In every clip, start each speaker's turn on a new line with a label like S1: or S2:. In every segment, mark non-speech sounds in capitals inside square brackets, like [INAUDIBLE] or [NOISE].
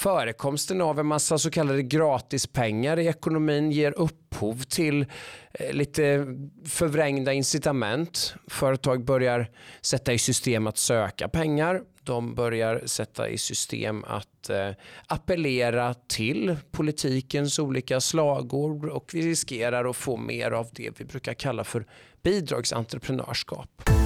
S1: förekomsten av en massa så kallade gratispengar i ekonomin ger upphov till eh, lite förvrängda incitament. Företag börjar sätta i system att söka pengar. De börjar sätta i system att eh, appellera till politikens olika slagord och vi riskerar att få mer av det vi brukar kalla för bidragsentreprenörskap.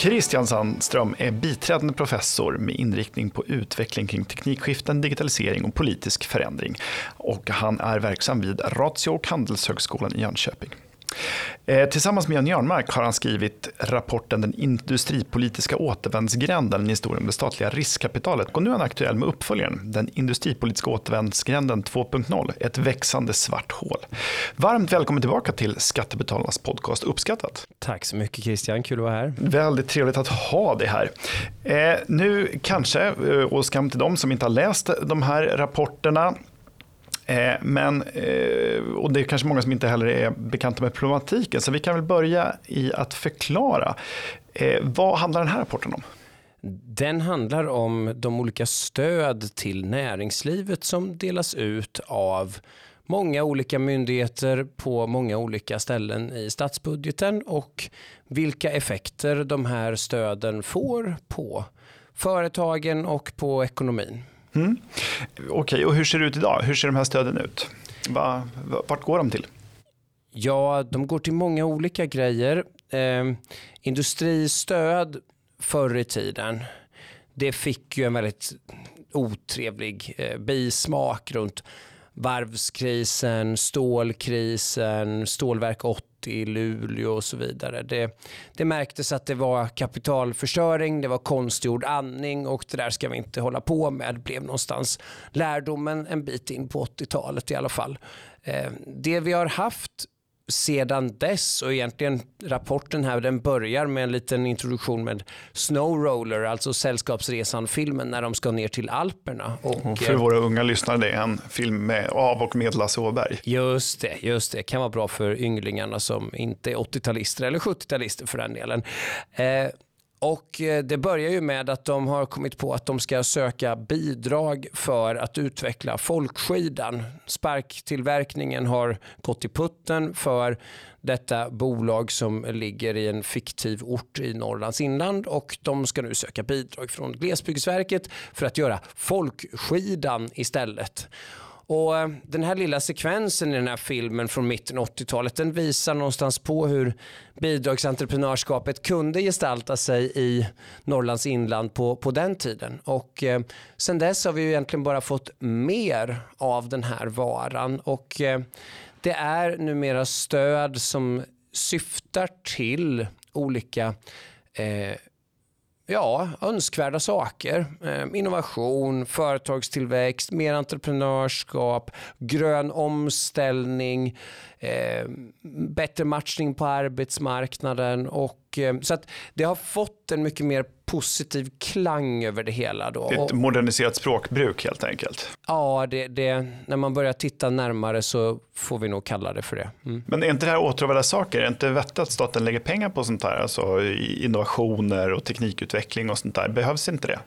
S2: Christian Sandström är biträdande professor med inriktning på utveckling kring teknikskiften, digitalisering och politisk förändring. Och han är verksam vid Ratio och Handelshögskolan i Jönköping. Eh, tillsammans med Jan Jörnmark har han skrivit rapporten Den industripolitiska återvändsgränden, en historia om det statliga riskkapitalet. Och nu är han aktuell med uppföljaren, Den industripolitiska återvändsgränden 2.0, ett växande svart hål. Varmt välkommen tillbaka till Skattebetalarnas podcast, uppskattat.
S1: Tack så mycket Christian, kul att vara här.
S2: Väldigt trevligt att ha dig här. Eh, nu kanske, eh, och skam till dem som inte har läst de här rapporterna, Eh, men, eh, och det är kanske många som inte heller är bekanta med problematiken, så vi kan väl börja i att förklara. Eh, vad handlar den här rapporten om?
S1: Den handlar om de olika stöd till näringslivet som delas ut av många olika myndigheter på många olika ställen i statsbudgeten och vilka effekter de här stöden får på företagen och på ekonomin.
S2: Mm. Okej, okay, och hur ser det ut idag? Hur ser de här stöden ut? Va, vart går de till?
S1: Ja, de går till många olika grejer. Eh, industristöd förr i tiden, det fick ju en väldigt otrevlig eh, bismak runt varvskrisen, stålkrisen, stålverk 80 i Luleå och så vidare. Det, det märktes att det var kapitalförstöring, det var konstgjord andning och det där ska vi inte hålla på med. Det blev någonstans lärdomen en bit in på 80-talet i alla fall. Eh, det vi har haft sedan dess och egentligen rapporten här den börjar med en liten introduktion med Snow Roller, alltså Sällskapsresan-filmen när de ska ner till Alperna.
S2: Och, och för våra unga lyssnare, det är en film med, av och med Lasse Åberg.
S1: Just det, just det. kan vara bra för ynglingarna som inte är 80-talister eller 70-talister för den delen. Eh, och eh, det börjar ju med att de har kommit på att de ska söka bidrag för att utveckla folkskidan. Sparktillverkningen har gått i putten för detta bolag som ligger i en fiktiv ort i Norrlands inland och de ska nu söka bidrag från Glesbygdsverket för att göra folkskidan istället. Och eh, Den här lilla sekvensen i den här filmen från mitten av 80-talet den visar någonstans på hur bidragsentreprenörskapet kunde gestalta sig i Norrlands inland på, på den tiden. Och eh, Sen dess har vi ju egentligen bara fått mer av den här varan. Och eh, Det är numera stöd som syftar till olika eh, ja, önskvärda saker. Eh, innovation, företagstillväxt, mer entreprenörskap, grön omställning, eh, bättre matchning på arbetsmarknaden. Och, eh, så att det har fått en mycket mer positiv klang över det hela. Då.
S2: Ett moderniserat språkbruk helt enkelt.
S1: Ja, det, det, när man börjar titta närmare så får vi nog kalla det för det.
S2: Mm. Men är inte det här åtråvärda saker? Är det inte vettigt att staten lägger pengar på sånt här? Alltså innovationer och teknikutveckling och sånt där. Behövs inte det?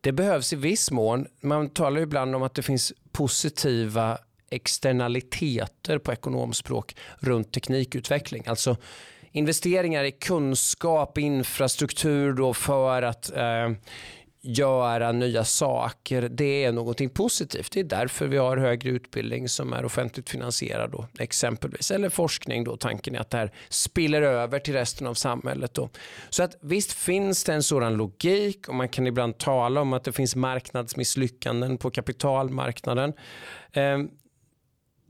S1: Det behövs i viss mån. Man talar ibland om att det finns positiva externaliteter på ekonomspråk runt teknikutveckling. Alltså investeringar i kunskap, infrastruktur då för att eh, göra nya saker, det är någonting positivt. Det är därför vi har högre utbildning som är offentligt finansierad då, exempelvis. Eller forskning då, tanken är att det här spiller över till resten av samhället. Då. Så att visst finns det en sådan logik och man kan ibland tala om att det finns marknadsmisslyckanden på kapitalmarknaden. Eh,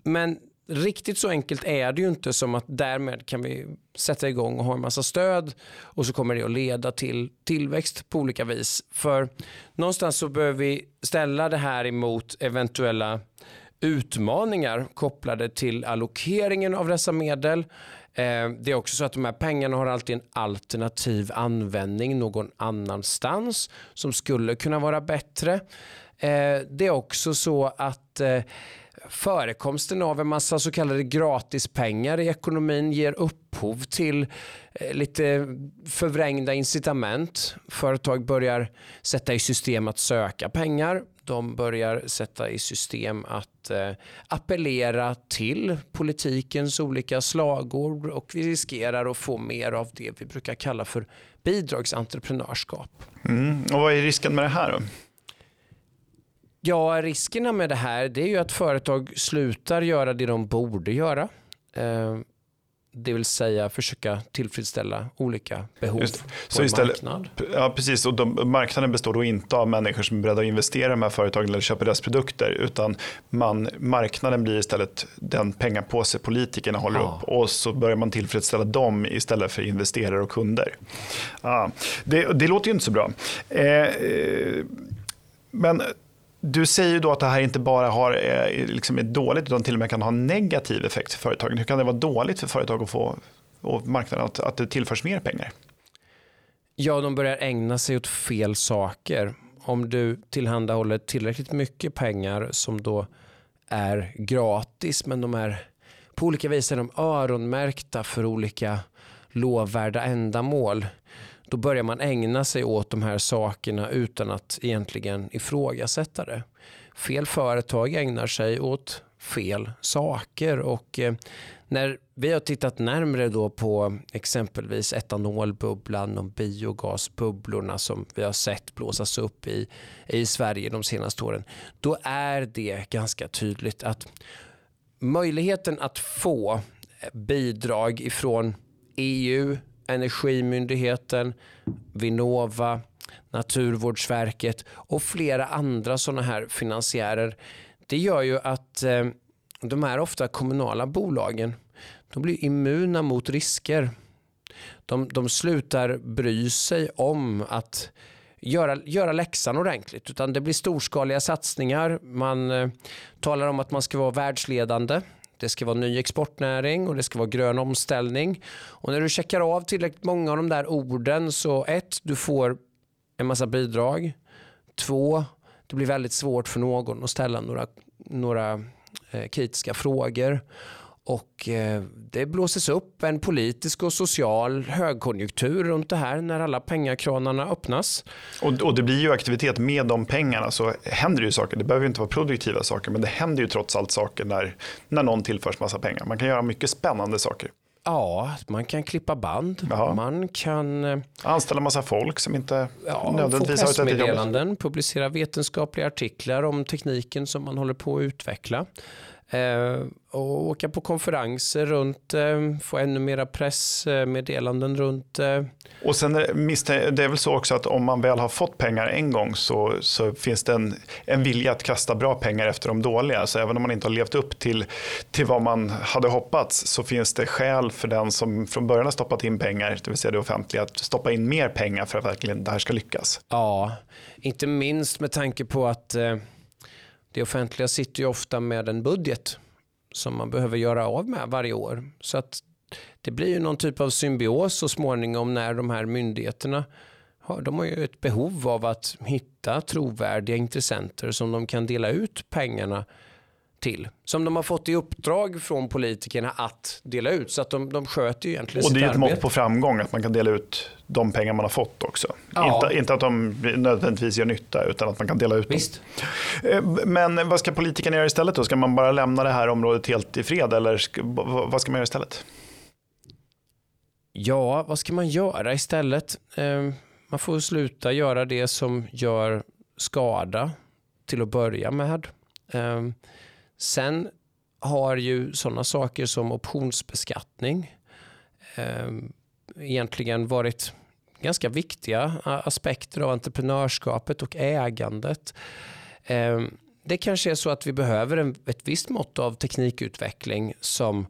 S1: men riktigt så enkelt är det ju inte som att därmed kan vi sätta igång och ha en massa stöd och så kommer det att leda till tillväxt på olika vis. För någonstans så behöver vi ställa det här emot eventuella utmaningar kopplade till allokeringen av dessa medel. Eh, det är också så att de här pengarna har alltid en alternativ användning någon annanstans som skulle kunna vara bättre. Eh, det är också så att eh, förekomsten av en massa så kallade gratispengar i ekonomin ger upphov till eh, lite förvrängda incitament. Företag börjar sätta i system att söka pengar de börjar sätta i system att eh, appellera till politikens olika slagord och vi riskerar att få mer av det vi brukar kalla för bidragsentreprenörskap.
S2: Mm. Och vad är risken med det här då?
S1: Ja, riskerna med det här det är ju att företag slutar göra det de borde göra. Eh, det vill säga försöka tillfredsställa olika behov på så en istället, marknad.
S2: Ja, precis. Och de, marknaden består då inte av människor som är beredda att investera i de här företagen eller köpa deras produkter, utan man, marknaden blir istället den pengapåse politikerna håller ja. upp och så börjar man tillfredsställa dem istället för investerare och kunder. Ja, det, det låter ju inte så bra. Eh, eh men du säger ju då att det här inte bara har, eh, liksom är dåligt utan till och med kan ha negativ effekt för företagen. Hur kan det vara dåligt för företag att få, och marknaden att, att det tillförs mer pengar?
S1: Ja, de börjar ägna sig åt fel saker. Om du tillhandahåller tillräckligt mycket pengar som då är gratis men de är på olika vis är de öronmärkta för olika lovvärda ändamål då börjar man ägna sig åt de här sakerna utan att egentligen ifrågasätta det. Fel företag ägnar sig åt fel saker och eh, när vi har tittat närmre då på exempelvis etanolbubblan och biogasbubblorna som vi har sett blåsas upp i, i Sverige de senaste åren. Då är det ganska tydligt att möjligheten att få bidrag ifrån EU, Energimyndigheten, Vinnova, Naturvårdsverket och flera andra sådana här finansiärer. Det gör ju att eh, de här ofta kommunala bolagen de blir immuna mot risker. De, de slutar bry sig om att göra, göra läxan ordentligt utan det blir storskaliga satsningar. Man eh, talar om att man ska vara världsledande det ska vara ny exportnäring och det ska vara grön omställning. Och när du checkar av tillräckligt många av de där orden så ett, du får en massa bidrag. Två, det blir väldigt svårt för någon att ställa några, några eh, kritiska frågor. Och eh, det blåses upp en politisk och social högkonjunktur runt det här när alla pengakranarna öppnas.
S2: Och, och, det blir ju aktivitet med de pengarna så händer det ju saker. Det behöver inte vara produktiva saker men det händer ju trots allt saker när, när någon tillförs massa pengar. Man kan göra mycket spännande saker.
S1: Ja, man kan klippa band. Jaha. Man kan eh,
S2: anställa massa folk som inte ja, nödvändigtvis har ett
S1: pressmeddelanden, publicera vetenskapliga artiklar om tekniken som man håller på att utveckla. Eh, och åka på konferenser runt, eh, få ännu mera pressmeddelanden runt. Eh.
S2: Och sen är det är väl så också att om man väl har fått pengar en gång så, så finns det en, en vilja att kasta bra pengar efter de dåliga. Så även om man inte har levt upp till, till vad man hade hoppats så finns det skäl för den som från början har stoppat in pengar, det vill säga det offentliga, att stoppa in mer pengar för att verkligen det här ska lyckas.
S1: Ja, inte minst med tanke på att det offentliga sitter ju ofta med en budget som man behöver göra av med varje år. Så att det blir ju någon typ av symbios så småningom när de här myndigheterna har, de har ju ett behov av att hitta trovärdiga intressenter som de kan dela ut pengarna till. Som de har fått i uppdrag från politikerna att dela ut. Så att de, de sköter ju egentligen
S2: Och det är
S1: ett
S2: mått på framgång att man kan dela ut de pengar man har fått också. Ja. Inte, inte att de nödvändigtvis gör nytta utan att man kan dela ut
S1: Visst.
S2: dem. Eh, men vad ska politikerna göra istället då? Ska man bara lämna det här området helt i fred eller ska, vad ska man göra istället?
S1: Ja, vad ska man göra istället? Eh, man får sluta göra det som gör skada till att börja med. Sen har ju sådana saker som optionsbeskattning eh, egentligen varit ganska viktiga aspekter av entreprenörskapet och ägandet. Eh, det kanske är så att vi behöver en, ett visst mått av teknikutveckling som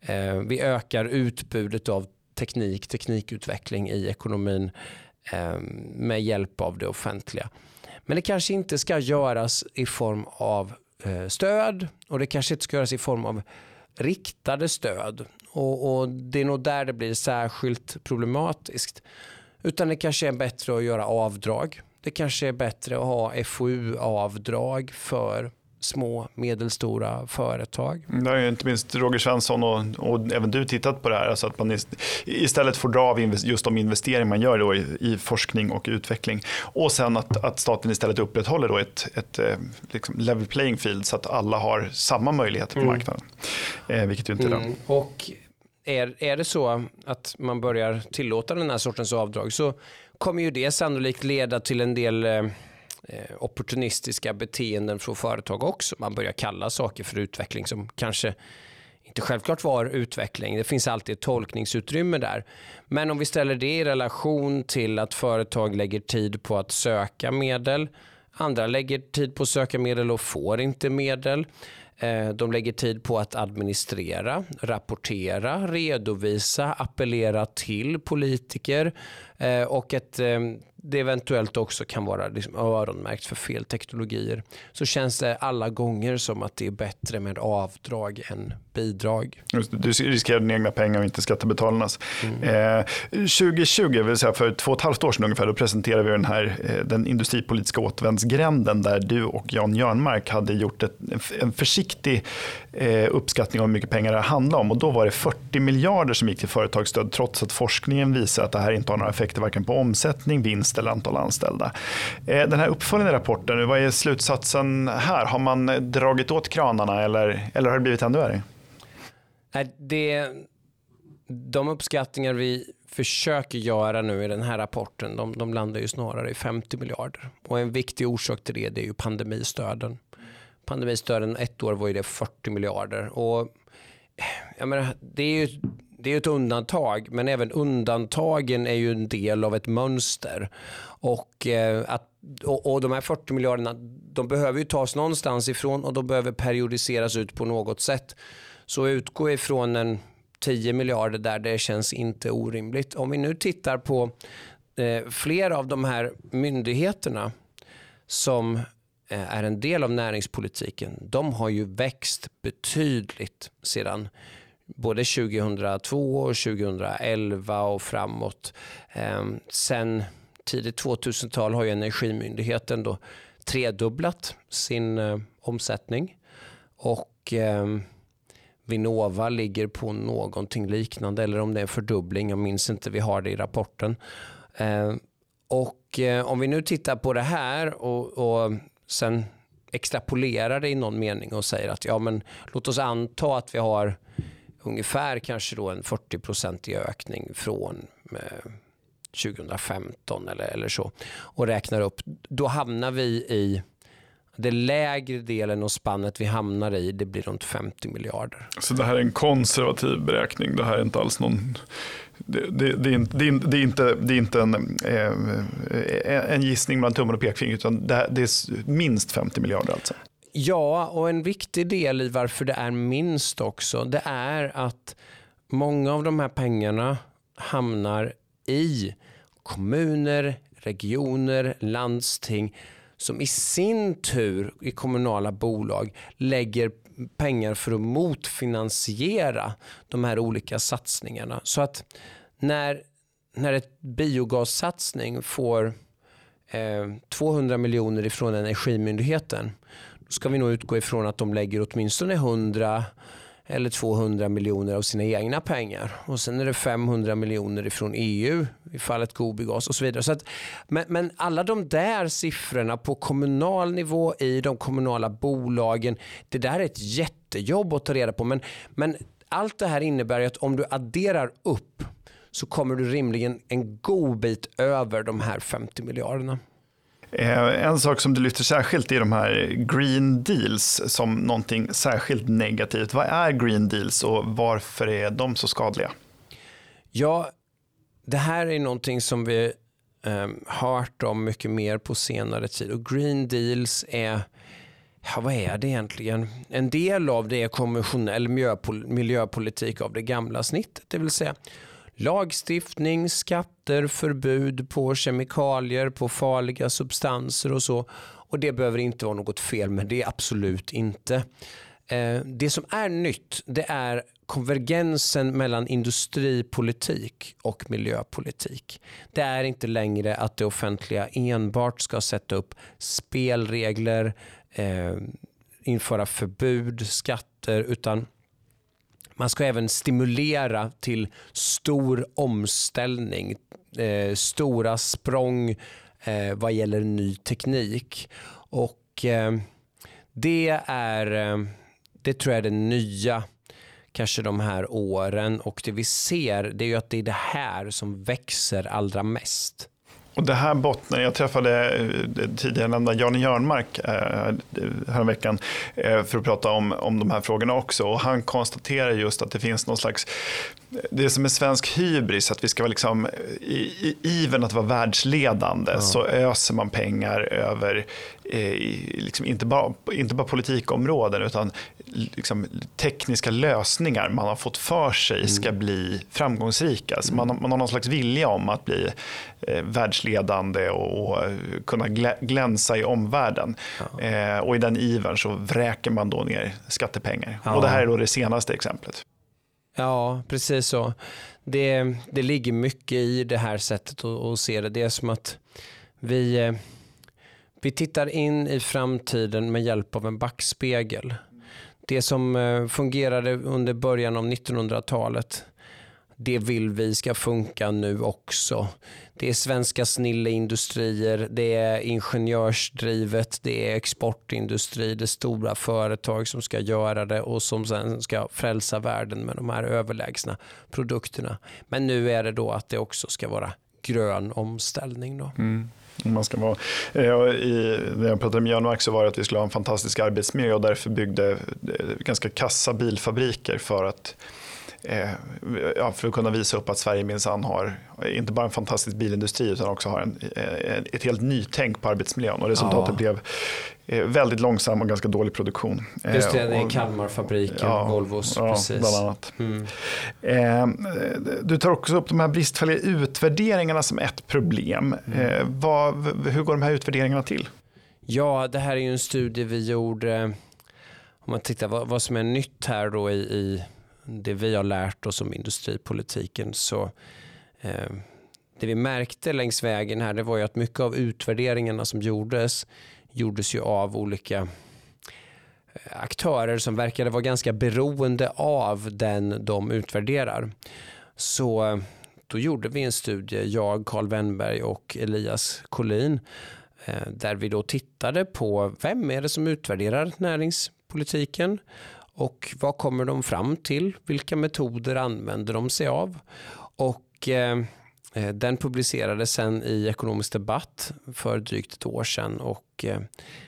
S1: eh, vi ökar utbudet av teknik, teknikutveckling i ekonomin eh, med hjälp av det offentliga. Men det kanske inte ska göras i form av Eh, stöd och det kanske inte ska göras i form av riktade stöd. Och, och, Det är nog där det blir särskilt problematiskt. Utan det kanske är bättre att göra avdrag. det kanske är bättre att ha FoU-avdrag för små medelstora företag.
S2: Det har ju inte minst Roger Svensson och, och även du tittat på det här. Alltså att man istället får dra av just de investeringar man gör då i, i forskning och utveckling. Och sen att, att staten istället upprätthåller då ett, ett eh, liksom level playing field så att alla har samma möjligheter på mm. marknaden. Eh, vilket ju inte är mm.
S1: Och är, är det så att man börjar tillåta den här sortens avdrag så kommer ju det sannolikt leda till en del eh, Eh, opportunistiska beteenden från företag också. Man börjar kalla saker för utveckling som kanske inte självklart var utveckling. Det finns alltid ett tolkningsutrymme där. Men om vi ställer det i relation till att företag lägger tid på att söka medel. Andra lägger tid på att söka medel och får inte medel. Eh, de lägger tid på att administrera, rapportera, redovisa, appellera till politiker eh, och ett eh, det eventuellt också kan vara liksom öronmärkt för fel teknologier så känns det alla gånger som att det är bättre med avdrag än bidrag.
S2: Du riskerar dina egna pengar och inte skattebetalarnas. Mm. Eh, 2020, vill säga för två och ett halvt år sedan ungefär, då presenterade vi den här eh, den industripolitiska återvändsgränden där du och Jan Jörnmark hade gjort ett, en försiktig eh, uppskattning av hur mycket pengar det handlar om. Och då var det 40 miljarder som gick till företagsstöd trots att forskningen visar att det här inte har några effekter varken på omsättning, vinst eller antal anställda. Eh, den här uppföljande rapporten, vad är slutsatsen här? Har man dragit åt kranarna eller, eller har det blivit ännu värre?
S1: Det, de uppskattningar vi försöker göra nu i den här rapporten, de, de landar ju snarare i 50 miljarder. Och en viktig orsak till det, det är ju pandemistöden. Pandemistöden ett år var ju det 40 miljarder. Och jag menar, det är ju det är ett undantag, men även undantagen är ju en del av ett mönster. Och, eh, att, och, och de här 40 miljarderna, de behöver ju tas någonstans ifrån och de behöver periodiseras ut på något sätt. Så utgå ifrån en 10 miljarder där det känns inte orimligt. Om vi nu tittar på eh, flera av de här myndigheterna som eh, är en del av näringspolitiken, de har ju växt betydligt sedan både 2002 och 2011 och framåt. Eh, sen tidigt 2000-tal har ju Energimyndigheten då tredubblat sin eh, omsättning och eh, Vinnova ligger på någonting liknande eller om det är en fördubbling. Jag minns inte, vi har det i rapporten. Eh, och eh, om vi nu tittar på det här och, och sen extrapolerar det i någon mening och säger att ja, men låt oss anta att vi har ungefär kanske då en 40-procentig ökning från eh, 2015 eller, eller så och räknar upp. Då hamnar vi i den lägre delen av spannet vi hamnar i, det blir runt 50 miljarder.
S2: Så det här är en konservativ beräkning, det här är inte alls någon det, det, det, är, inte, det, är, inte, det är inte en, eh, en gissning mellan tummen och pekfingret, utan det, det är minst 50 miljarder alltså.
S1: Ja, och en viktig del i varför det är minst också, det är att många av de här pengarna hamnar i kommuner, regioner, landsting som i sin tur i kommunala bolag lägger pengar för att motfinansiera de här olika satsningarna. Så att när, när ett biogassatsning får eh, 200 miljoner ifrån Energimyndigheten då ska vi nog utgå ifrån att de lägger åtminstone 100 eller 200 miljoner av sina egna pengar. Och sen är det 500 miljoner ifrån EU i fallet Gobigas och så vidare. Så att, men, men, alla de där siffrorna på kommunal nivå i de kommunala bolagen, det där är ett jättejobb att ta reda på. Men, men allt det här innebär att om du adderar upp så kommer du rimligen en god bit över de här 50 miljarderna.
S2: Eh, en sak som du lyfter särskilt är de här green deals som någonting särskilt negativt. Vad är green deals och varför är de så skadliga?
S1: Ja, det här är någonting som vi eh, hört om mycket mer på senare tid och green deals är Ja, vad är det egentligen? En del av det är konventionell miljöpolitik av det gamla snittet, det vill säga lagstiftning, skatter, förbud på kemikalier, på farliga substanser och så. Och det behöver inte vara något fel med det, absolut inte. Eh, det som är nytt det är konvergensen mellan industripolitik och miljöpolitik. Det är inte längre att det offentliga enbart ska sätta upp spelregler, eh, införa förbud, skatter, utan man ska även stimulera till stor omställning, eh, stora språng eh, vad gäller ny teknik. Och eh, det är, eh, det tror jag är det nya kanske de här åren och det vi ser det är ju att det är det här som växer allra mest.
S2: Och det här bottnar, jag träffade eh, tidigare nämnda Jan Jörnmark eh, häromveckan eh, för att prata om, om de här frågorna också. Och han konstaterar just att det finns någon slags, det som är svensk hybris, att vi ska vara liksom, i, i ivern att vara världsledande ja. så öser man pengar över eh, liksom inte, bara, inte bara politikområden utan liksom, tekniska lösningar man har fått för sig ska mm. bli framgångsrika. Så man, man har någon slags vilja om att bli eh, världsledande och, och, kunna glänsa i omvärlden. Ja. Eh, och i den ivern så vräker man då ner skattepengar. Ja. Och det här är då det senaste exemplet.
S1: Ja, precis så. Det, det ligger mycket i det här sättet att, att se det. Det är som att vi, eh, vi tittar in i framtiden med hjälp av en backspegel. Det som eh, fungerade under början av 1900-talet det vill vi ska funka nu också. Det är svenska snilleindustrier, det är ingenjörsdrivet, det är exportindustri, det är stora företag som ska göra det och som sen ska frälsa världen med de här överlägsna produkterna. Men nu är det då att det också ska vara grön omställning. Då. Mm.
S2: Man ska vara, eh, i, när jag pratade med Jan så var det att vi skulle ha en fantastisk arbetsmiljö och därför byggde eh, ganska kassa bilfabriker för att ja, för att kunna visa upp att Sverige minsann har inte bara en fantastisk bilindustri utan också har en, ett helt nytänk på arbetsmiljön. Och resultatet ja. blev väldigt långsam och ganska dålig produktion.
S1: Just det, det är Kalmarfabriken, ja, Volvos. Ja, precis.
S2: bland annat. Mm. Du tar också upp de här bristfälliga utvärderingarna som ett problem. Mm. Vad, hur går de här utvärderingarna till?
S1: Ja, det här är ju en studie vi gjorde om man tittar vad, vad som är nytt här då i, i det vi har lärt oss om industripolitiken så eh, det vi märkte längs vägen här det var ju att mycket av utvärderingarna som gjordes gjordes ju av olika eh, aktörer som verkade vara ganska beroende av den de utvärderar. Så eh, då gjorde vi en studie, jag, Carl Wennberg och Elias Collin eh, där vi då tittade på vem är det som utvärderar näringspolitiken och vad kommer de fram till? Vilka metoder använder de sig av? Och eh, eh, den publicerades sen i Ekonomisk debatt för drygt ett år sedan och eh,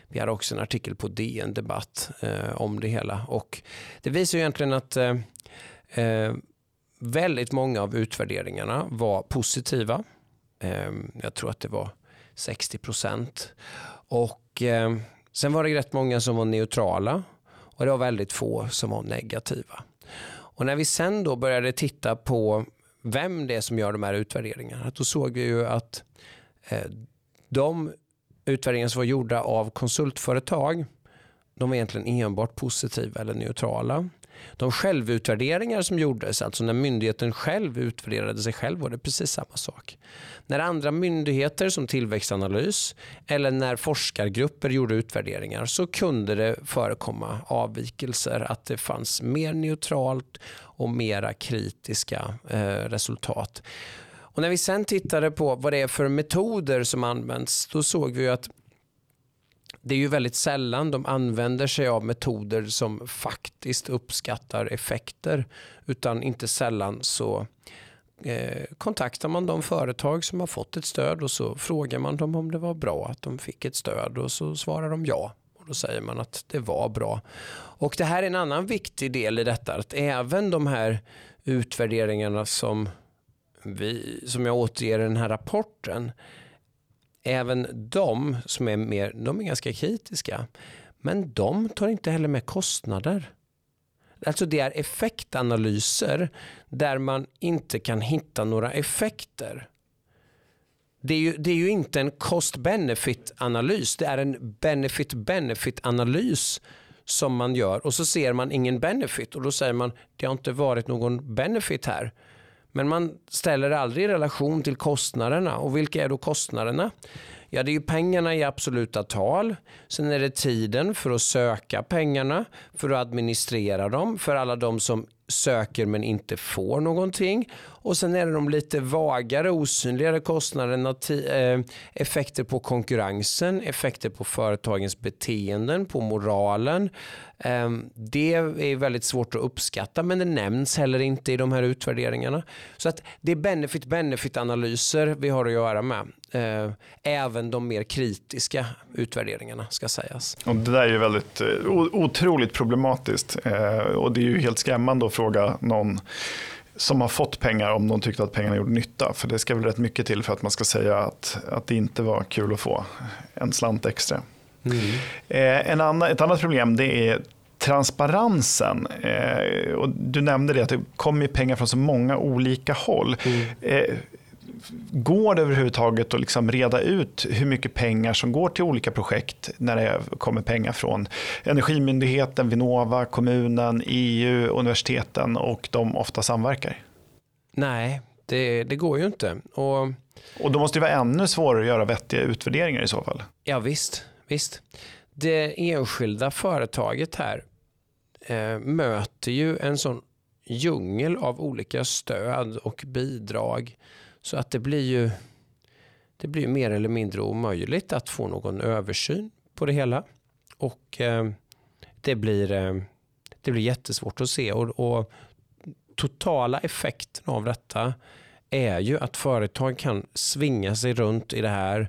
S1: vi hade också en artikel på DN Debatt eh, om det hela. Och det visar egentligen att eh, eh, väldigt många av utvärderingarna var positiva. Eh, jag tror att det var 60 procent. Och eh, sen var det rätt många som var neutrala och det var väldigt få som var negativa. Och när vi sen då började titta på vem det är som gör de här utvärderingarna, då såg vi ju att eh, de utvärderingar som var gjorda av konsultföretag, de var egentligen enbart positiva eller neutrala. De självutvärderingar som gjordes, alltså när myndigheten själv utvärderade sig själv var det precis samma sak. När andra myndigheter som Tillväxtanalys eller när forskargrupper gjorde utvärderingar så kunde det förekomma avvikelser, att det fanns mer neutralt och mera kritiska eh, resultat. Och när vi sen tittade på vad det är för metoder som används, då såg vi att det är ju väldigt sällan de använder sig av metoder som faktiskt uppskattar effekter utan inte sällan så eh, kontaktar man de företag som har fått ett stöd och så frågar man dem om det var bra att de fick ett stöd och så svarar de ja. Och då säger man att det var bra. Och det här är en annan viktig del i detta att även de här utvärderingarna som, vi, som jag återger i den här rapporten även de som är mer, de är ganska kritiska. Men de tar inte heller med kostnader. Alltså det är effektanalyser där man inte kan hitta några effekter. Det är ju, det är ju inte en cost-benefit analys, det är en benefit-benefit analys som man gör och så ser man ingen benefit och då säger man det har inte varit någon benefit här. Men man ställer aldrig i relation till kostnaderna och vilka är då kostnaderna? Ja, det är ju pengarna i absoluta tal. Sen är det tiden för att söka pengarna, för att administrera dem, för alla de som söker men inte får någonting. Och sen är det de lite vagare, osynligare kostnaderna, eh, effekter på konkurrensen, effekter på företagens beteenden, på moralen. Ehm, det är väldigt svårt att uppskatta men det nämns heller inte i de här utvärderingarna. Så att det är benefit-benefit-analyser vi har att göra med. Ehm, även de mer kritiska utvärderingarna ska sägas.
S2: Och det där är ju väldigt eh, otroligt problematiskt ehm, och det är ju helt skrämmande att fråga någon som har fått pengar om de tyckte att pengarna gjorde nytta. För det ska väl rätt mycket till för att man ska säga att, att det inte var kul att få en slant extra. Mm. Eh, en annan, ett annat problem det är transparensen. Eh, och du nämnde det att det kommer pengar från så många olika håll. Mm. Eh, går det överhuvudtaget att liksom reda ut hur mycket pengar som går till olika projekt när det kommer pengar från Energimyndigheten, Vinnova, kommunen, EU, universiteten och de ofta samverkar?
S1: Nej, det, det går ju inte. Och,
S2: och då måste det vara ännu svårare att göra vettiga utvärderingar i så fall?
S1: Ja visst, visst. Det enskilda företaget här eh, möter ju en sån djungel av olika stöd och bidrag så att det blir ju det blir mer eller mindre omöjligt att få någon översyn på det hela. Och eh, det, blir, eh, det blir jättesvårt att se. Och, och, totala effekten av detta är ju att företag kan svinga sig runt i det här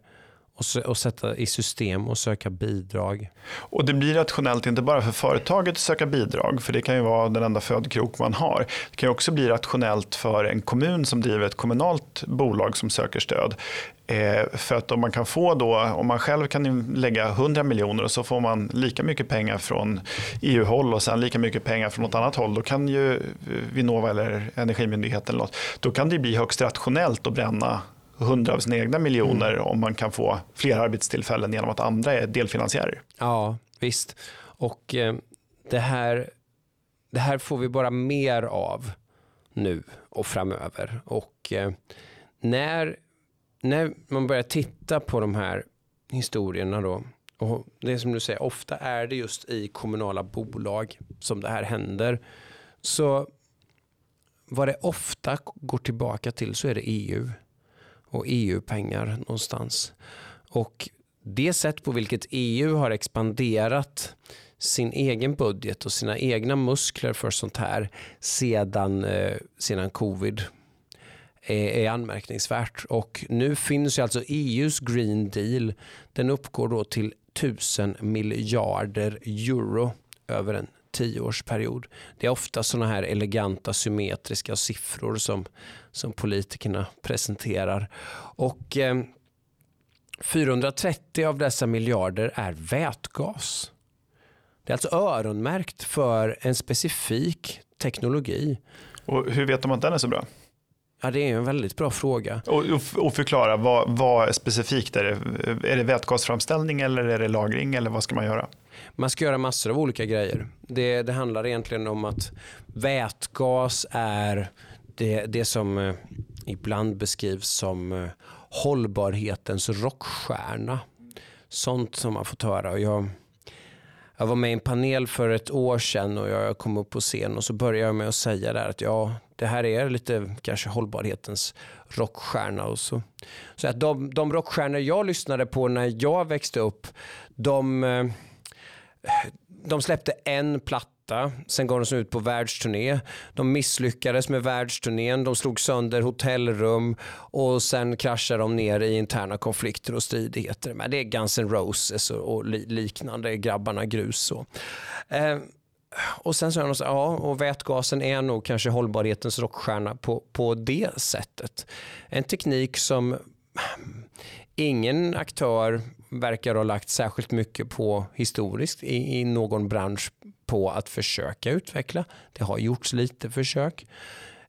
S1: och, och sätta i system och söka bidrag.
S2: Och det blir rationellt inte bara för företaget att söka bidrag, för det kan ju vara den enda födkrok man har. Det kan också bli rationellt för en kommun som driver ett kommunalt bolag som söker stöd. Eh, för att om man kan få då, om man själv kan lägga 100 miljoner och så får man lika mycket pengar från EU-håll och sen lika mycket pengar från något annat håll, då kan ju Vinnova eller Energimyndigheten eller något, då kan det bli högst rationellt att bränna hundra av sina egna miljoner mm. om man kan få fler arbetstillfällen genom att andra är delfinansiärer.
S1: Ja, visst. Och eh, det, här, det här får vi bara mer av nu och framöver. Och eh, när, när man börjar titta på de här historierna då, och det är som du säger, ofta är det just i kommunala bolag som det här händer. Så vad det ofta går tillbaka till så är det EU och EU-pengar någonstans. Och det sätt på vilket EU har expanderat sin egen budget och sina egna muskler för sånt här sedan, eh, sedan covid är, är anmärkningsvärt. Och nu finns ju alltså EUs Green Deal. Den uppgår då till tusen miljarder euro över en tioårsperiod. Det är ofta sådana här eleganta symmetriska siffror som, som politikerna presenterar. Och eh, 430 av dessa miljarder är vätgas. Det är alltså öronmärkt för en specifik teknologi.
S2: Och hur vet de att den är så bra?
S1: Ja, det är en väldigt bra fråga.
S2: Och, och förklara, vad, vad specifikt är det? Är det vätgasframställning eller är det lagring eller vad ska man göra?
S1: Man ska göra massor av olika grejer. Det, det handlar egentligen om att vätgas är det, det som eh, ibland beskrivs som eh, hållbarhetens rockstjärna. Sånt som man fått höra. Jag, jag var med i en panel för ett år sedan och jag kom upp på scen och så började jag med att säga där att ja, det här är lite kanske hållbarhetens rockstjärna. Och så. Så att de, de rockstjärnor jag lyssnade på när jag växte upp, de eh, de släppte en platta, sen gav de ut på världsturné. De misslyckades med världsturnén, de slog sönder hotellrum och sen kraschade de ner i interna konflikter och stridigheter. Men det är Guns N' Roses och, liknande, grabbarna grus. Och. Eh, och sen sa jag så, ja, och vätgasen är nog kanske hållbarhetens rockstjärna på, på det sättet. En teknik som ingen aktör verkar ha lagt särskilt mycket på historiskt i, i någon bransch på att försöka utveckla. Det har gjorts lite försök.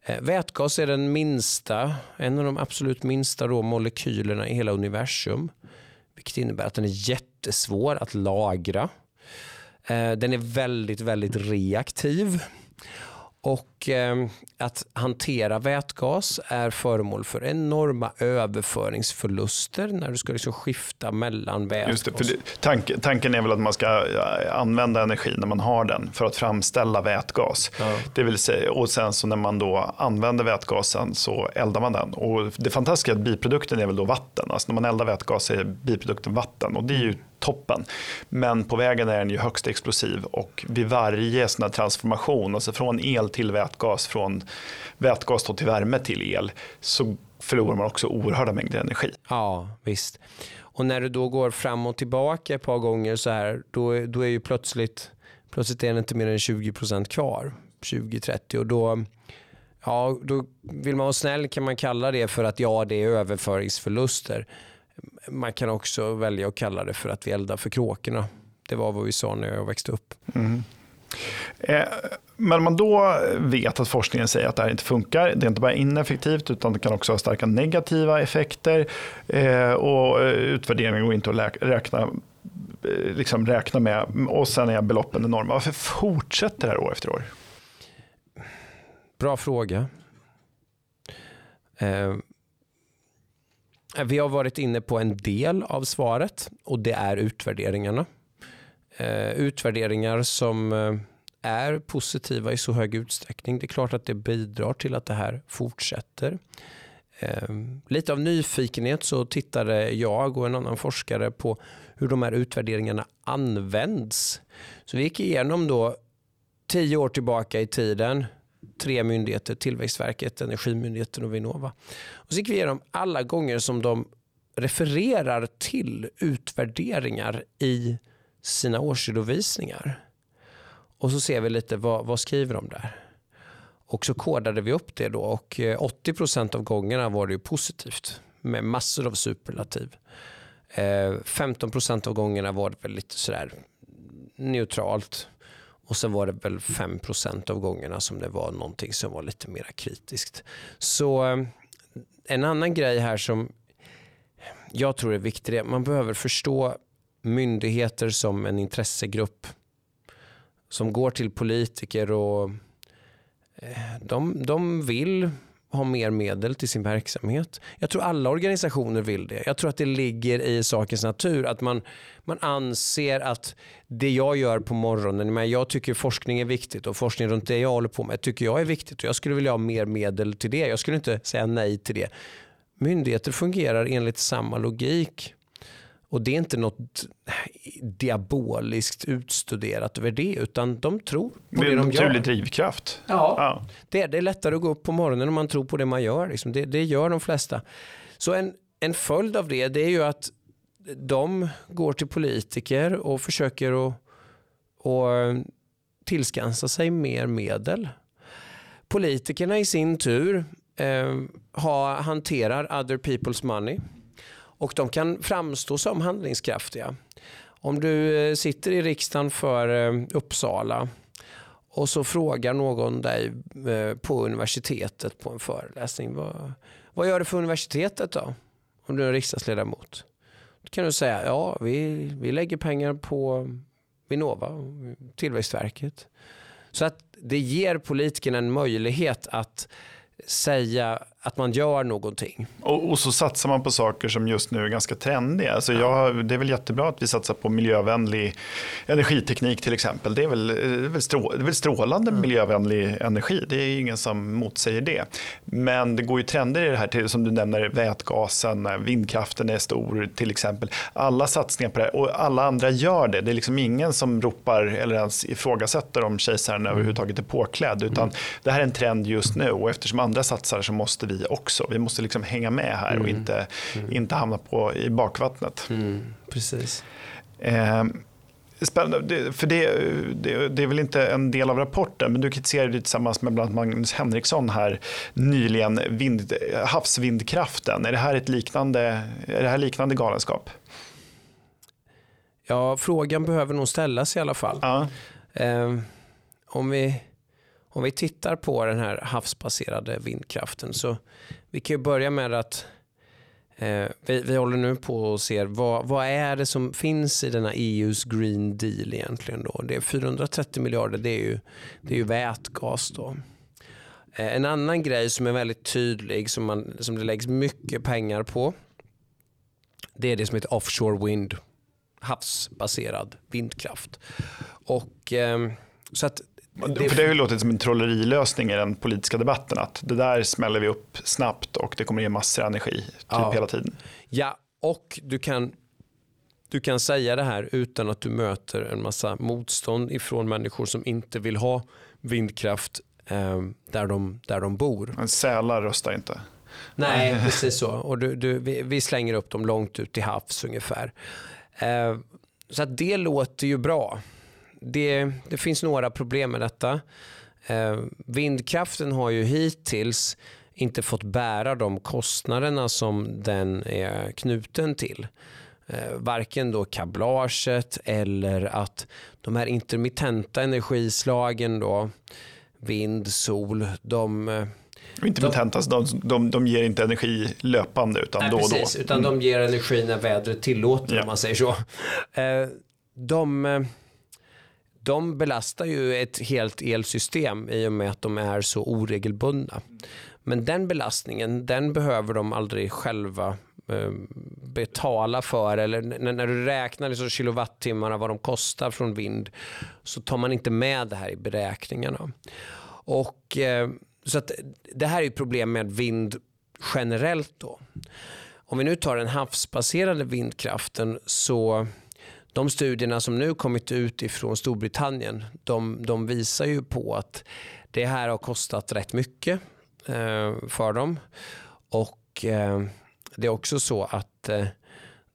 S1: Eh, vätgas är den minsta, en av de absolut minsta då molekylerna i hela universum. Vilket innebär att den är jättesvår att lagra. Eh, den är väldigt, väldigt reaktiv. Och eh, att hantera vätgas är föremål för enorma överföringsförluster när du ska liksom skifta mellan vätgas. Det, det,
S2: tank, tanken är väl att man ska använda energi när man har den för att framställa vätgas. Ja. Det vill säga, och sen så när man då använder vätgasen så eldar man den. Och det fantastiska är att biprodukten är väl då vatten. Alltså när man eldar vätgas är biprodukten vatten och det är ju toppen. Men på vägen är den ju högst explosiv och vid varje sån här transformation, alltså från el till vätgas, från vätgas till värme till el, så förlorar man också oerhörda mängder energi.
S1: Ja, visst. Och när du då går fram och tillbaka ett par gånger så här, då, då är ju plötsligt, plötsligt är det inte mer än 20% kvar, 20-30 och då Ja, då vill man vara snäll kan man kalla det för att ja, det är överföringsförluster man kan också välja att kalla det för att vi eldar för kråkorna. Det var vad vi sa när jag växte upp. Mm.
S2: Eh, men man då vet att forskningen säger att det här inte funkar, det är inte bara ineffektivt utan det kan också ha starka negativa effekter eh, och eh, utvärderingen går inte att räkna, liksom räkna med och sen är beloppen enorma. Varför fortsätter det här år efter år?
S1: Bra fråga. Vi har varit inne på en del av svaret och det är utvärderingarna. Eh, utvärderingar som eh, är positiva i så hög utsträckning. Det är klart att det bidrar till att det här fortsätter. Eh, lite av nyfikenhet så tittade jag och en annan forskare på hur de här utvärderingarna används. Så vi gick igenom då tio år tillbaka i tiden tre myndigheter, Tillväxtverket, Energimyndigheten och Vinnova. Och så gick vi igenom alla gånger som de refererar till utvärderingar i sina årsredovisningar. Och så ser vi lite vad, vad skriver de där. Och så kodade vi upp det då och eh, 80% av gångerna var det positivt med massor av superlativ. Eh, 15% av gångerna var det väl lite sådär neutralt. Och sen var det väl 5% av gångerna som det var någonting som var lite mer kritiskt. Så eh, en annan grej här som jag tror är viktig är att man behöver förstå myndigheter som en intressegrupp som går till politiker och eh, de, de vill ha mer medel till sin verksamhet. Jag tror alla organisationer vill det. Jag tror att det ligger i sakens natur att man, man anser att det jag gör på morgonen, men jag tycker forskning är viktigt och forskning runt det jag håller på med tycker jag är viktigt och jag skulle vilja ha mer medel till det. Jag skulle inte säga nej till det. Myndigheter fungerar enligt samma logik. Och det är inte något diaboliskt utstuderat över det, utan de tror på det, det de gör. Det är en naturlig
S2: drivkraft.
S1: Ja, ja. Det, är, det är lättare att gå upp på morgonen om man tror på det man gör. Liksom. Det, det gör de flesta. Så en, en följd av det, det är ju att de går till politiker och försöker att och tillskansa sig mer medel. Politikerna i sin tur eh, ha, hanterar other people's money och de kan framstå som handlingskraftiga. Om du eh, sitter i riksdagen för eh, Uppsala och så frågar någon dig eh, på universitetet på en föreläsning. Vad, vad gör du för universitetet då? Om du är riksdagsledamot. Då kan du säga ja vi, vi lägger pengar på Vinnova, Tillväxtverket. Så att det ger politikerna en möjlighet att säga att man gör någonting.
S2: Och, och, så satsar man på saker som just nu är ganska trendiga. Alltså jag, det är väl jättebra att vi satsar på miljövänlig energiteknik till exempel. Det är väl, det är väl, strå, det är väl strålande mm. miljövänlig energi. Det är ingen som motsäger det. Men det går ju trender i det här, till, som du nämner, vätgasen, vindkraften är stor till exempel. Alla satsningar på det här och alla andra gör det. Det är liksom ingen som ropar eller ens ifrågasätter om kejsaren mm. överhuvudtaget är påklädd. Utan mm. det här är en trend just nu och eftersom andra satsar så måste vi också. Vi måste liksom hänga med här mm. och inte, mm. inte hamna på, i bakvattnet.
S1: Mm. Precis.
S2: Eh, Spännande, för det, det, det, är väl inte en del av rapporten, men du kritiserade tillsammans med bland annat Magnus Henriksson här nyligen vind, havsvindkraften. Är det här ett liknande, är det här liknande galenskap?
S1: Ja, frågan behöver nog ställas i alla fall. Ja. Eh, om vi om vi tittar på den här havsbaserade vindkraften så vi kan ju börja med att Eh, vi, vi håller nu på och ser vad, vad är det som finns i denna EUs Green Deal egentligen. Då? Det är 430 miljarder, det är ju, det är ju vätgas. Då. Eh, en annan grej som är väldigt tydlig, som, man, som det läggs mycket pengar på, det är det som heter offshore wind, havsbaserad vindkraft. Och, eh, så att
S2: det, för det har ju låtit som en trollerilösning i den politiska debatten. Att det där smäller vi upp snabbt och det kommer ge massor av energi typ ja. hela tiden.
S1: Ja, och du kan, du kan säga det här utan att du möter en massa motstånd ifrån människor som inte vill ha vindkraft eh, där, de, där de bor.
S2: Men sälar röstar inte.
S1: Nej, [LAUGHS] precis så. Och du, du, vi, vi, slänger upp dem långt ut till havs ungefär. Eh, så att det låter ju bra det, det finns några problem med detta. Eh, vindkraften har ju hittills inte fått bära de kostnaderna som den är knuten till. Eh, varken då kablaget eller att de här intermittenta energislagen då, vind, sol, de
S2: eh, Intermittent, de, de, de, de ger inte energi löpande utan nej, då och
S1: då. Utan mm. de ger energi när vädret tillåter ja. om man säger så. Eh, de de belastar ju ett helt elsystem i och med att de är så oregelbundna. Men den belastningen, den behöver de aldrig själva eh, betala för eller när du räknar liksom kilowattimmarna vad de kostar från vind så tar man inte med det här i beräkningarna. Och, eh, så att det här är ju problem med vind generellt då. Om vi nu tar den havsbaserade vindkraften så de studierna som nu kommit ut ifrån Storbritannien de, de visar ju på att det här har kostat rätt mycket eh, för dem. Och eh, det är också så att eh,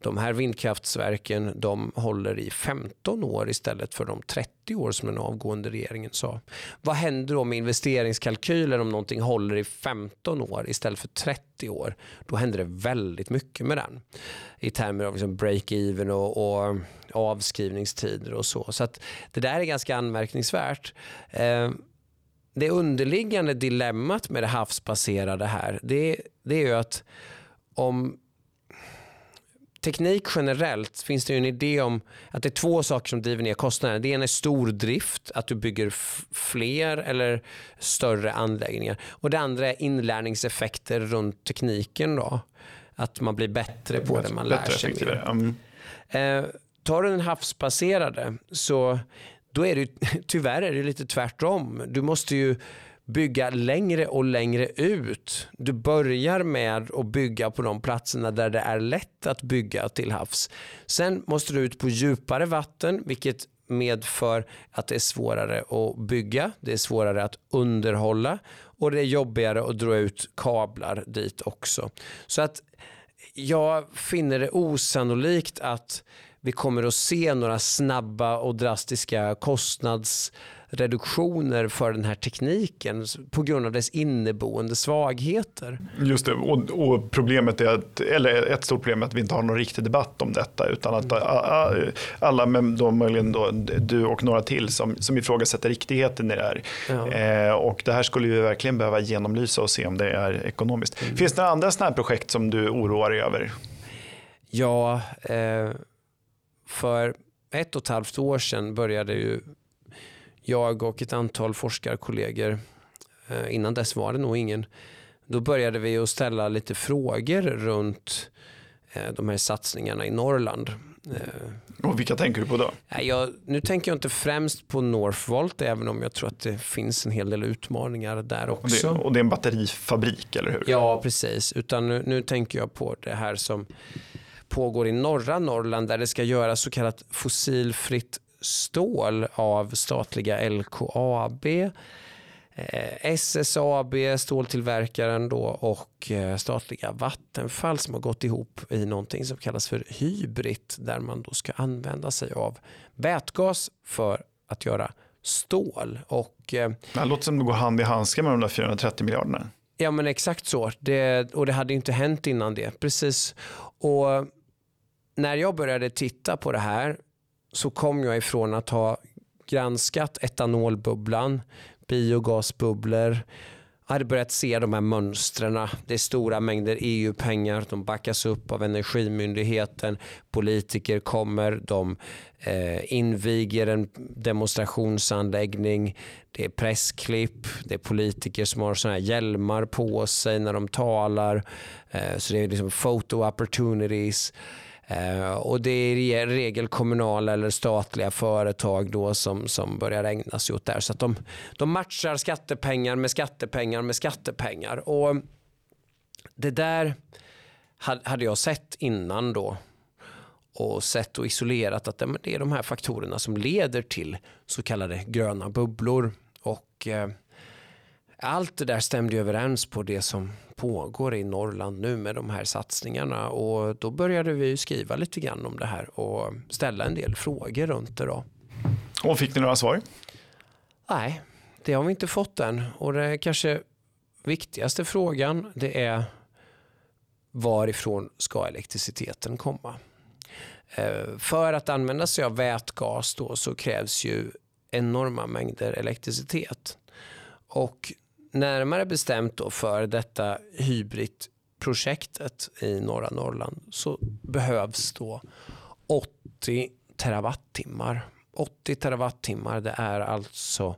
S1: de här vindkraftsverken de håller i 15 år istället för de 30 år som den avgående regeringen sa. Vad händer då med investeringskalkyler om någonting håller i 15 år istället för 30 år? Då händer det väldigt mycket med den i termer av liksom break-even och, och, avskrivningstider och så. Så att det där är ganska anmärkningsvärt. Eh, det underliggande dilemmat med det havsbaserade här det, det är ju att om teknik generellt finns det en idé om att det är två saker som driver ner kostnaderna. Det ena är stordrift, att du bygger fler eller större anläggningar. Och det andra är inlärningseffekter runt tekniken. Då. Att man blir bättre på det man lär sig. Mm. Eh, tar du den havsbaserade så då är det [LAUGHS] tyvärr är det lite tvärtom. Du måste ju bygga längre och längre ut. Du börjar med att bygga på de platserna där det är lätt att bygga till havs. Sen måste du ut på djupare vatten vilket medför att det är svårare att bygga, det är svårare att underhålla och det är jobbigare att dra ut kablar dit också. Så att jag finner det osannolikt att vi kommer att se några snabba och drastiska kostnads reduktioner för den här tekniken på grund av dess inneboende svagheter.
S2: Just det, och, och, problemet är att, eller ett stort problem är att vi inte har någon riktig debatt om detta utan att mm. alla, men då möjligen då, du och några till som, som ifrågasätter riktigheten i det här. Ja. Eh, och det här skulle vi verkligen behöva genomlysa och se om det är ekonomiskt. Mm. Finns det några andra sådana här projekt som du oroar dig över?
S1: Ja, eh, för ett och ett halvt år sedan började ju jag och ett antal forskarkollegor, eh, innan dess var det nog ingen, då började vi att ställa lite frågor runt eh, de här satsningarna i Norrland.
S2: Eh, och vilka tänker du på då?
S1: Jag, nu tänker jag inte främst på Northvolt även om jag tror att det finns en hel del utmaningar där också.
S2: Och det, och det är en batterifabrik eller hur?
S1: Ja precis, utan nu, nu tänker jag på det här som pågår i norra Norrland där det ska göras så kallat fossilfritt stål av statliga LKAB, eh, SSAB, ståltillverkaren då, och eh, statliga Vattenfall som har gått ihop i någonting som kallas för hybrid där man då ska använda sig av vätgas för att göra stål. Och,
S2: eh, det låter som det går hand i handske med de där 430 miljarderna.
S1: Ja men exakt så. Det, och det hade inte hänt innan det. Precis. Och när jag började titta på det här så kom jag ifrån att ha granskat etanolbubblan, biogasbubblor hade börjat se de här mönstren. Det är stora mängder EU-pengar, de backas upp av Energimyndigheten, politiker kommer, de eh, inviger en demonstrationsanläggning, det är pressklipp, det är politiker som har såna här hjälmar på sig när de talar, eh, så det är liksom photo opportunities. Eh, och det är i regel kommunala eller statliga företag då som, som börjar ägna sig åt det här. Så att de, de matchar skattepengar med skattepengar med skattepengar. Och det där hade jag sett innan då och sett och isolerat att det är de här faktorerna som leder till så kallade gröna bubblor. Och eh, allt det där stämde överens på det som pågår i Norrland nu med de här satsningarna och då började vi skriva lite grann om det här och ställa en del frågor runt det. Då.
S2: Och fick ni några svar?
S1: Nej, det har vi inte fått än och det kanske viktigaste frågan det är varifrån ska elektriciteten komma? Eh, för att använda sig av vätgas då så krävs ju enorma mängder elektricitet. Och närmare bestämt då för detta hybridprojektet i norra Norrland så behövs då 80 terawattimmar. 80 terawattimmar det är alltså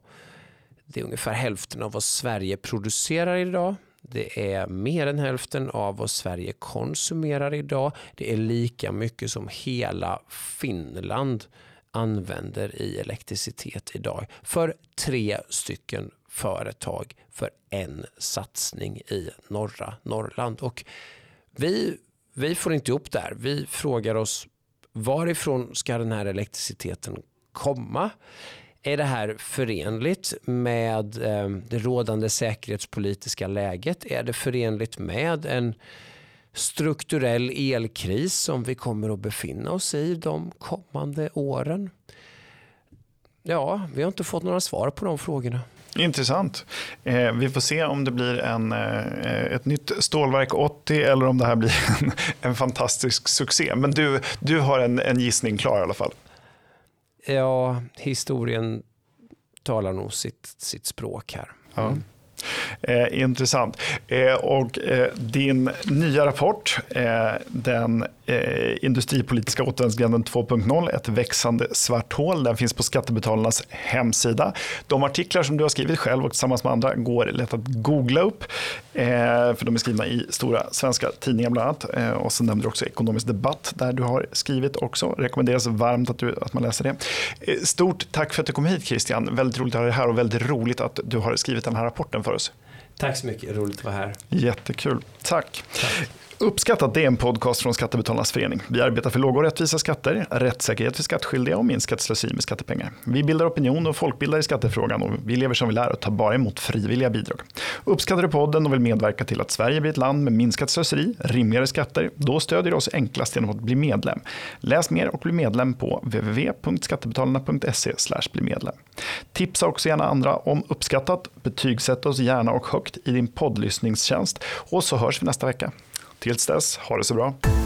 S1: det är ungefär hälften av vad Sverige producerar idag. Det är mer än hälften av vad Sverige konsumerar idag. Det är lika mycket som hela Finland använder i elektricitet idag för tre stycken företag för en satsning i norra Norrland. Och vi, vi får inte ihop det här. Vi frågar oss varifrån ska den här elektriciteten komma? Är det här förenligt med eh, det rådande säkerhetspolitiska läget? Är det förenligt med en strukturell elkris som vi kommer att befinna oss i de kommande åren? Ja, vi har inte fått några svar på de frågorna.
S2: Intressant. Eh, vi får se om det blir en, eh, ett nytt stålverk 80 eller om det här blir [LAUGHS] en, en fantastisk succé. Men du, du har en, en gissning klar i alla fall.
S1: Ja, historien talar nog sitt, sitt språk här.
S2: Ja. Eh, intressant. Eh, och eh, din nya rapport, eh, den eh, industripolitiska återvändsgränden 2.0, ett växande svart hål, den finns på Skattebetalarnas hemsida. De artiklar som du har skrivit själv och tillsammans med andra går lätt att googla upp, eh, för de är skrivna i stora svenska tidningar bland annat. Eh, och så nämnde du också Ekonomisk debatt, där du har skrivit också. Rekommenderas varmt att, du, att man läser det. Eh, stort tack för att du kom hit Christian, väldigt roligt att ha dig här och väldigt roligt att du har skrivit den här rapporten för oss.
S1: Tack så mycket, roligt att vara här.
S2: Jättekul, tack. tack. Uppskattat det är en podcast från Skattebetalarnas förening. Vi arbetar för låga och rättvisa skatter, rättssäkerhet för skattskyldiga och minskat slöseri med skattepengar. Vi bildar opinion och folkbildar i skattefrågan och vi lever som vi lär och tar bara emot frivilliga bidrag. Uppskattar du podden och vill medverka till att Sverige blir ett land med minskat slöseri, rimligare skatter, då stödjer du oss enklast genom att bli medlem. Läs mer och bli medlem på www.skattebetalarna.se bli medlem. Tipsa också gärna andra om uppskattat, betygsätt oss gärna och högt i din poddlyssningstjänst och så hörs vi nästa vecka. Tills dess, ha det så bra.